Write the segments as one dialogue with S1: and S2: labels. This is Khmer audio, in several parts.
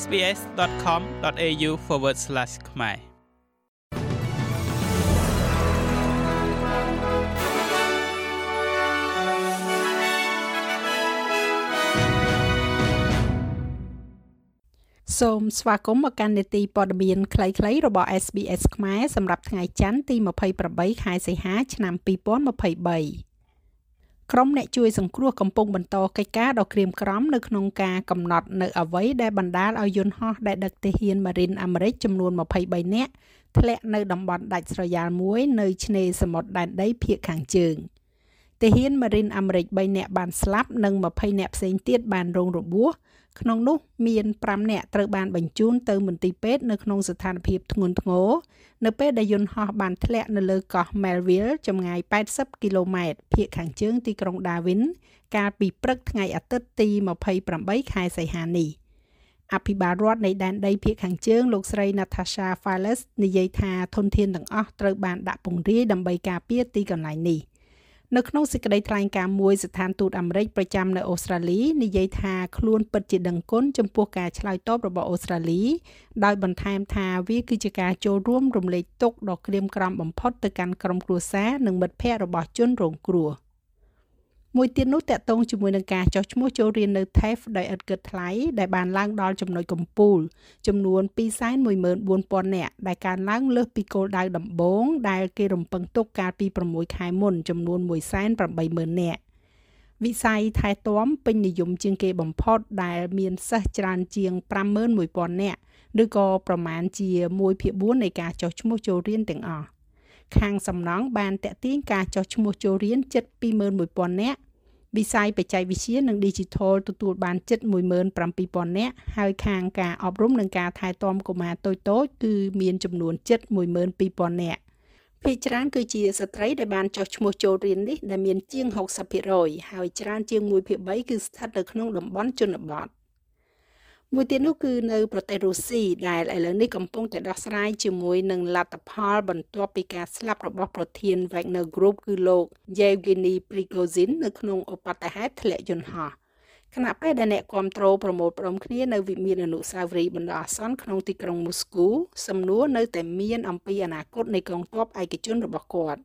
S1: sbs.com.au/ ខ្មែរសូមស្វាគមន៍មកកាន់នេតិព័ត៌មានខ្លីៗរបស់ SBS ខ្មែរសម្រាប់ថ្ងៃច័ន្ទទី23ខែសីហា ឆ្នាំ2023 ក្រុមអ្នកជួយសង្គ្រោះកំពុងបន្តកិច្ចការដ៏ក្រៀមក្រំនៅក្នុងការកំណត់នៅអ្វីដែលបណ្ដាលឲ្យយន្តហោះដែលដឹកទាហានម៉ារីនអាមេរិកចំនួន23នាក់ធ្លាក់នៅតំបន់ដាច់ស្រយាលមួយនៅឆ្នេរសមុទ្រដែនដីភាគខាងជើងទាហានម៉ារីនអាមេរិក3នាក់បានស្លាប់និង20នាក់ផ្សេងទៀតបានរងរបួស ក្នុងនោះមាន5នាក់ត្រូវបានបញ្ជូនទៅមន្ទីរពេទ្យនៅក្នុងស្ថានភាពធ្ងន់ធ្ងរនៅពេលដែលយន្តហោះបានធ្លាក់នៅលើកោះ Melville ចម្ងាយ80គីឡូម៉ែត្រភាគខាងជើងទីក្រុង Darwin កាលពីព្រឹកថ្ងៃអាទិត្យទី28ខែសីហានេះអភិបាលរដ្ឋនៃដែនដីភាគខាងជើងលោកស្រី Natasha Files និយាយថាធនធានទាំងអស់ត្រូវបានដាក់ពង្រាយដើម្បីការពារទីកន្លែងនេះ។ នៅក្នុងសេចក្តីថ្លែងការណ៍មួយស្ថានទូតអាមេរិកប្រចាំនៅអូស្ត្រាលីនិយាយថាខ្លួនពិតជាដឹងគុណចំពោះការឆ្លើយតបរបស់អូស្ត្រាលីដោយបន្ថែមថាវាគឺជាការចូលរួមរំលែកទុក្ខដ៏ក្រៀមក្រំបំផុតទៅកាន់ក្រុមគ្រួសារនិងមិត្តភ័ក្តិរបស់ជនរងគ្រោះ។ មួយទៀតនោះតកតងជាមួយនឹងការចោះឈ្មោះចូលរៀននៅ TAFE ដោយឥតគិតថ្លៃដែលបានឡើងដល់ចំណុចកំពូលចំនួន214,000នាក់ដែលកើនឡើងលើសពីគោលដៅដំបូងដែលគេរំពឹងទុកកាលពី6ខែមុនចំនួន180,000នាក់វិស័យថែទាំពេញនិយមជាងគេបំផុតដែលមានសិស្សច្រើនជាង51,000នាក់ឬក៏ប្រមាណជា1ភាគ4នៃការចោះឈ្មោះចូលរៀនទាំងអស់ ខាងសំណង់បានតាក់ទាញការចោះឈ្មោះចូលរៀនជិត21000នាក់វិស័យបច្ចេកវិទ្យានិង Digital ទទួលបានជិត17000នាក់ហើយខាងការអប់រំនិងការថែទាំកុមារតូចៗគឺមានចំនួនជិត12000នាក់ភាគច្រើនគឺជាស្ត្រីដែលបានចុះឈ្មោះចូលរៀននេះដែលមានជាង60%ហើយច្រើនជាង1ភាគ3គឺស្ថិតនៅក្នុងតំបន់ជនបទ មួយទៀតនោះគឺនៅប្រទេសរុស្ស៊ីដែលឥឡូវនេះកំពុងតែដោះស្រាយជាមួយនឹងលទ្ធផលបន្ទាប់ពីការស្លាប់របស់ប្រធាន Wagner Group គឺលោក Yevgeny Prigozhin នៅក្នុងឧបទ្ទហេតុធ្លាក់យន្តហោះខណៈពេលដែលអ្នកគ្រប់គ្រងប្រមូលផ្ដុំគ្នានៅវិមានអនុស្សាវរីយ៍បណ្ដោះអាសន្នក្នុងទីក្រុងមូស្គូសំណួរនៅតែមានអំពីអនាគតនៃកងទ័ពឯកជនរបស់គាត់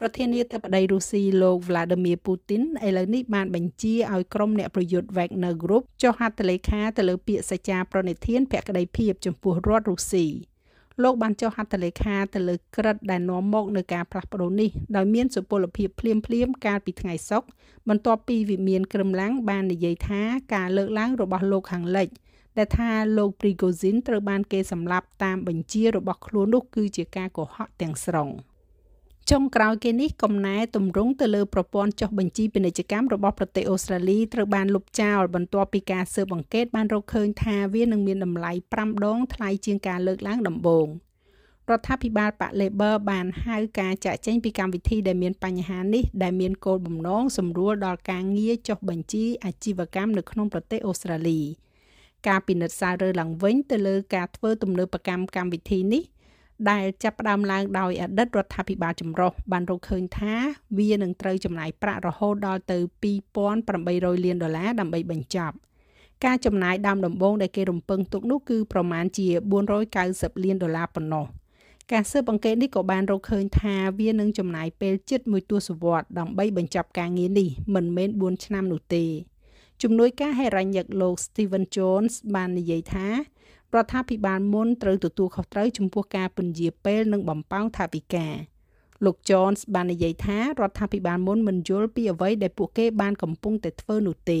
S1: ប្រធានាធិបតីរុស្ស៊ីលោក Vladimir Putin ឥឡូវនេះបានបញ្ជាឲ្យក្រុមអ្នកប្រយុទ្ធ Wagner Group ចុះហត្ថលេខាទៅលើពាក្យសច្ចាប្រណិធានភក្តីភាពចំពោះរដ្ឋរុស្ស៊ីលោកបានចុះហត្ថលេខាទៅលើក្រិតដែលនាំមកនៅការផ្លាស់ប្ដូរនេះដោយមានសុពលភាពភ្លាមភ្លាមកាលពីថ្ងៃសុក្របន្ទាប់ពីវិមានក្រឹមឡាំងបាននិយាយថាការលើកឡើងរបស់លោកខាងលិចដែលថាលោក Prigozhin ត្រូវបានគេសម្លាប់តាមបញ្ជារបស់ខ្លួននោះគឺជាការកុហកទាំងស្រុង។ ចុងក្រោយគេនេះកំណែទម្រង់ទៅលើប្រព័ន្ធចុះបញ្ជីពាណិជ្ជកម្មរបស់ប្រទេសអូស្ត្រាលីត្រូវបានលុបចោលបន្ទាប់ពីការស៊ើបអង្កេតបានរកឃើញថាវានឹងមានតម្លៃ5ដងថ្លៃជាងការលើកឡើងដំបូងរដ្ឋាភិបាលប៉ា Labor បានហៅការចាក់ចែងពីកម្មវិធីដែលមានបញ្ហានេះដែលមានគោលបំណងសម្រួលដល់ការងារចុះបញ្ជីអាជីវកម្មនៅក្នុងប្រទេសអូស្ត្រាលីការពិនិត្យសាររើឡើងវិញទៅលើការធ្វើទំនើបកម្មកម្មវិធីនេះ ដែលចាប់ផ្ដើមឡើងដោយអតីតរដ្ឋាភិបាលចម្រុះបានរកឃើញថាវានឹងត្រូវចំណាយប្រាក់រហូតដល់ទៅ2800លានដុល្លារដើម្បីបញ្ចប់ការចំណាយដើមដំបូងដែលគេរំពឹងទុកនោះគឺប្រមាណជា490លានដុល្លារប៉ុណ្ណោះការស៊ើបអង្កេតនេះក៏បានរកឃើញថាវានឹងចំណាយពេលជិតមួយទសវត្សរ៍ដើម្បីបញ្ចប់ការងារនេះមិនមែន4ឆ្នាំនោះទេជំនួយការហេរ៉ាញឹកលោក Steven Jones បាននិយាយថា រដ្ឋាភិបាលមុនត្រូវទទួលខុសត្រូវចំពោះការពន្យាពេលនិងបំផោងថវិកាលោក Jones បាននិយាយថារដ្ឋាភិបាលមុនមិនយល់ពីអ្វីដែលពួកគេបានកំពុងតែធ្វើនោះទេ